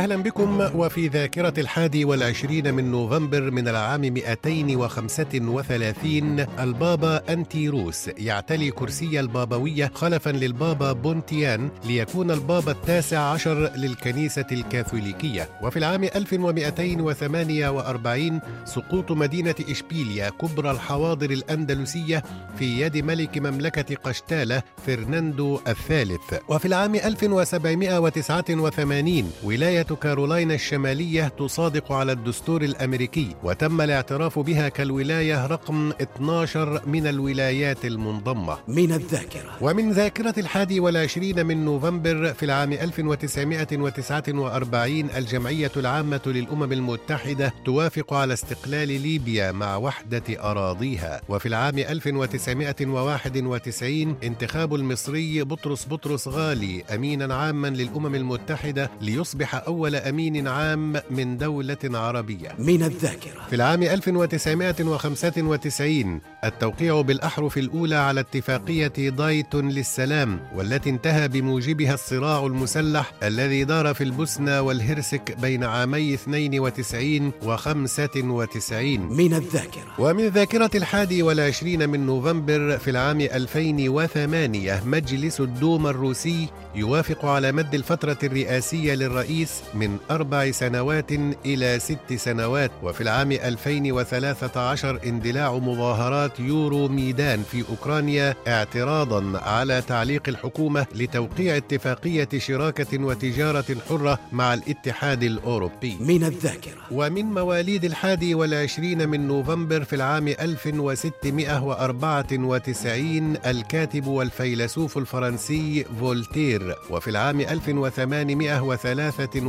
أهلا بكم وفي ذاكرة الحادي والعشرين من نوفمبر من العام 235 البابا أنتيروس يعتلي كرسي البابوية خلفا للبابا بونتيان ليكون البابا التاسع عشر للكنيسة الكاثوليكية. وفي العام 1248 سقوط مدينة إشبيليا كبرى الحواضر الأندلسية في يد ملك مملكة قشتالة فرناندو الثالث. وفي العام 1789 ولاية كارولاينا الشمالية تصادق على الدستور الأمريكي وتم الاعتراف بها كالولاية رقم 12 من الولايات المنضمة. من الذاكرة. ومن ذاكرة الحادي والعشرين من نوفمبر في العام 1949 الجمعية العامة للأمم المتحدة توافق على استقلال ليبيا مع وحدة أراضيها. وفي العام 1991 انتخاب المصري بطرس بطرس غالي أمينا عاما للأمم المتحدة ليصبح أول أمين عام من دولة عربية. من الذاكرة. في العام 1995 التوقيع بالأحرف الأولى على اتفاقية دايتون للسلام والتي انتهى بموجبها الصراع المسلح الذي دار في البوسنة والهرسك بين عامي 92 و 95 من الذاكرة. ومن ذاكرة الحادي والعشرين من نوفمبر في العام 2008 مجلس الدوما الروسي يوافق على مد الفترة الرئاسية للرئيس من أربع سنوات إلى ست سنوات وفي العام 2013 اندلاع مظاهرات يورو ميدان في أوكرانيا اعتراضا على تعليق الحكومة لتوقيع اتفاقية شراكة وتجارة حرة مع الاتحاد الأوروبي. من الذاكرة. ومن مواليد الحادي والعشرين من نوفمبر في العام 1694 الكاتب والفيلسوف الفرنسي فولتير. وفي العام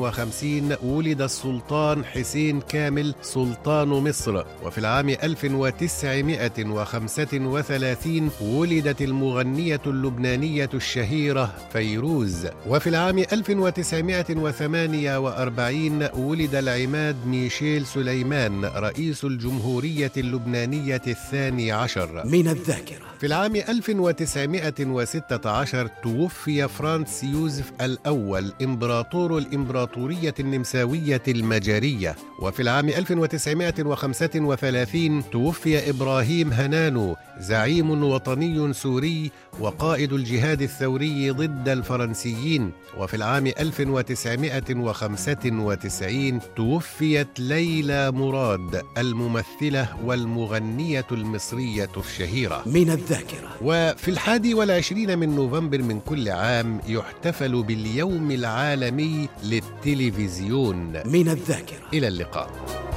1853 ولد السلطان حسين كامل سلطان مصر. وفي العام 1935 ولدت المغنية اللبنانية الشهيرة فيروز. وفي العام 1948 ولد العماد ميشيل سليمان رئيس الجمهورية اللبنانية الثاني عشر. من الذاكرة. في العام 1916 توفي فرانس يوزف الأول إمبراطور الإمبراطورية النمساوية المجرية وفي العام 1935 توفي إبراهيم هنانو زعيم وطني سوري وقائد الجهاد الثوري ضد الفرنسيين. وفي العام 1995 توفيت ليلى مراد الممثلة والمغنية المصرية الشهيرة. من الذاكرة. وفي الحادي والعشرين من نوفمبر من كل عام يحتفل باليوم العالمي للتلفزيون من الذاكرة. إلى اللقاء.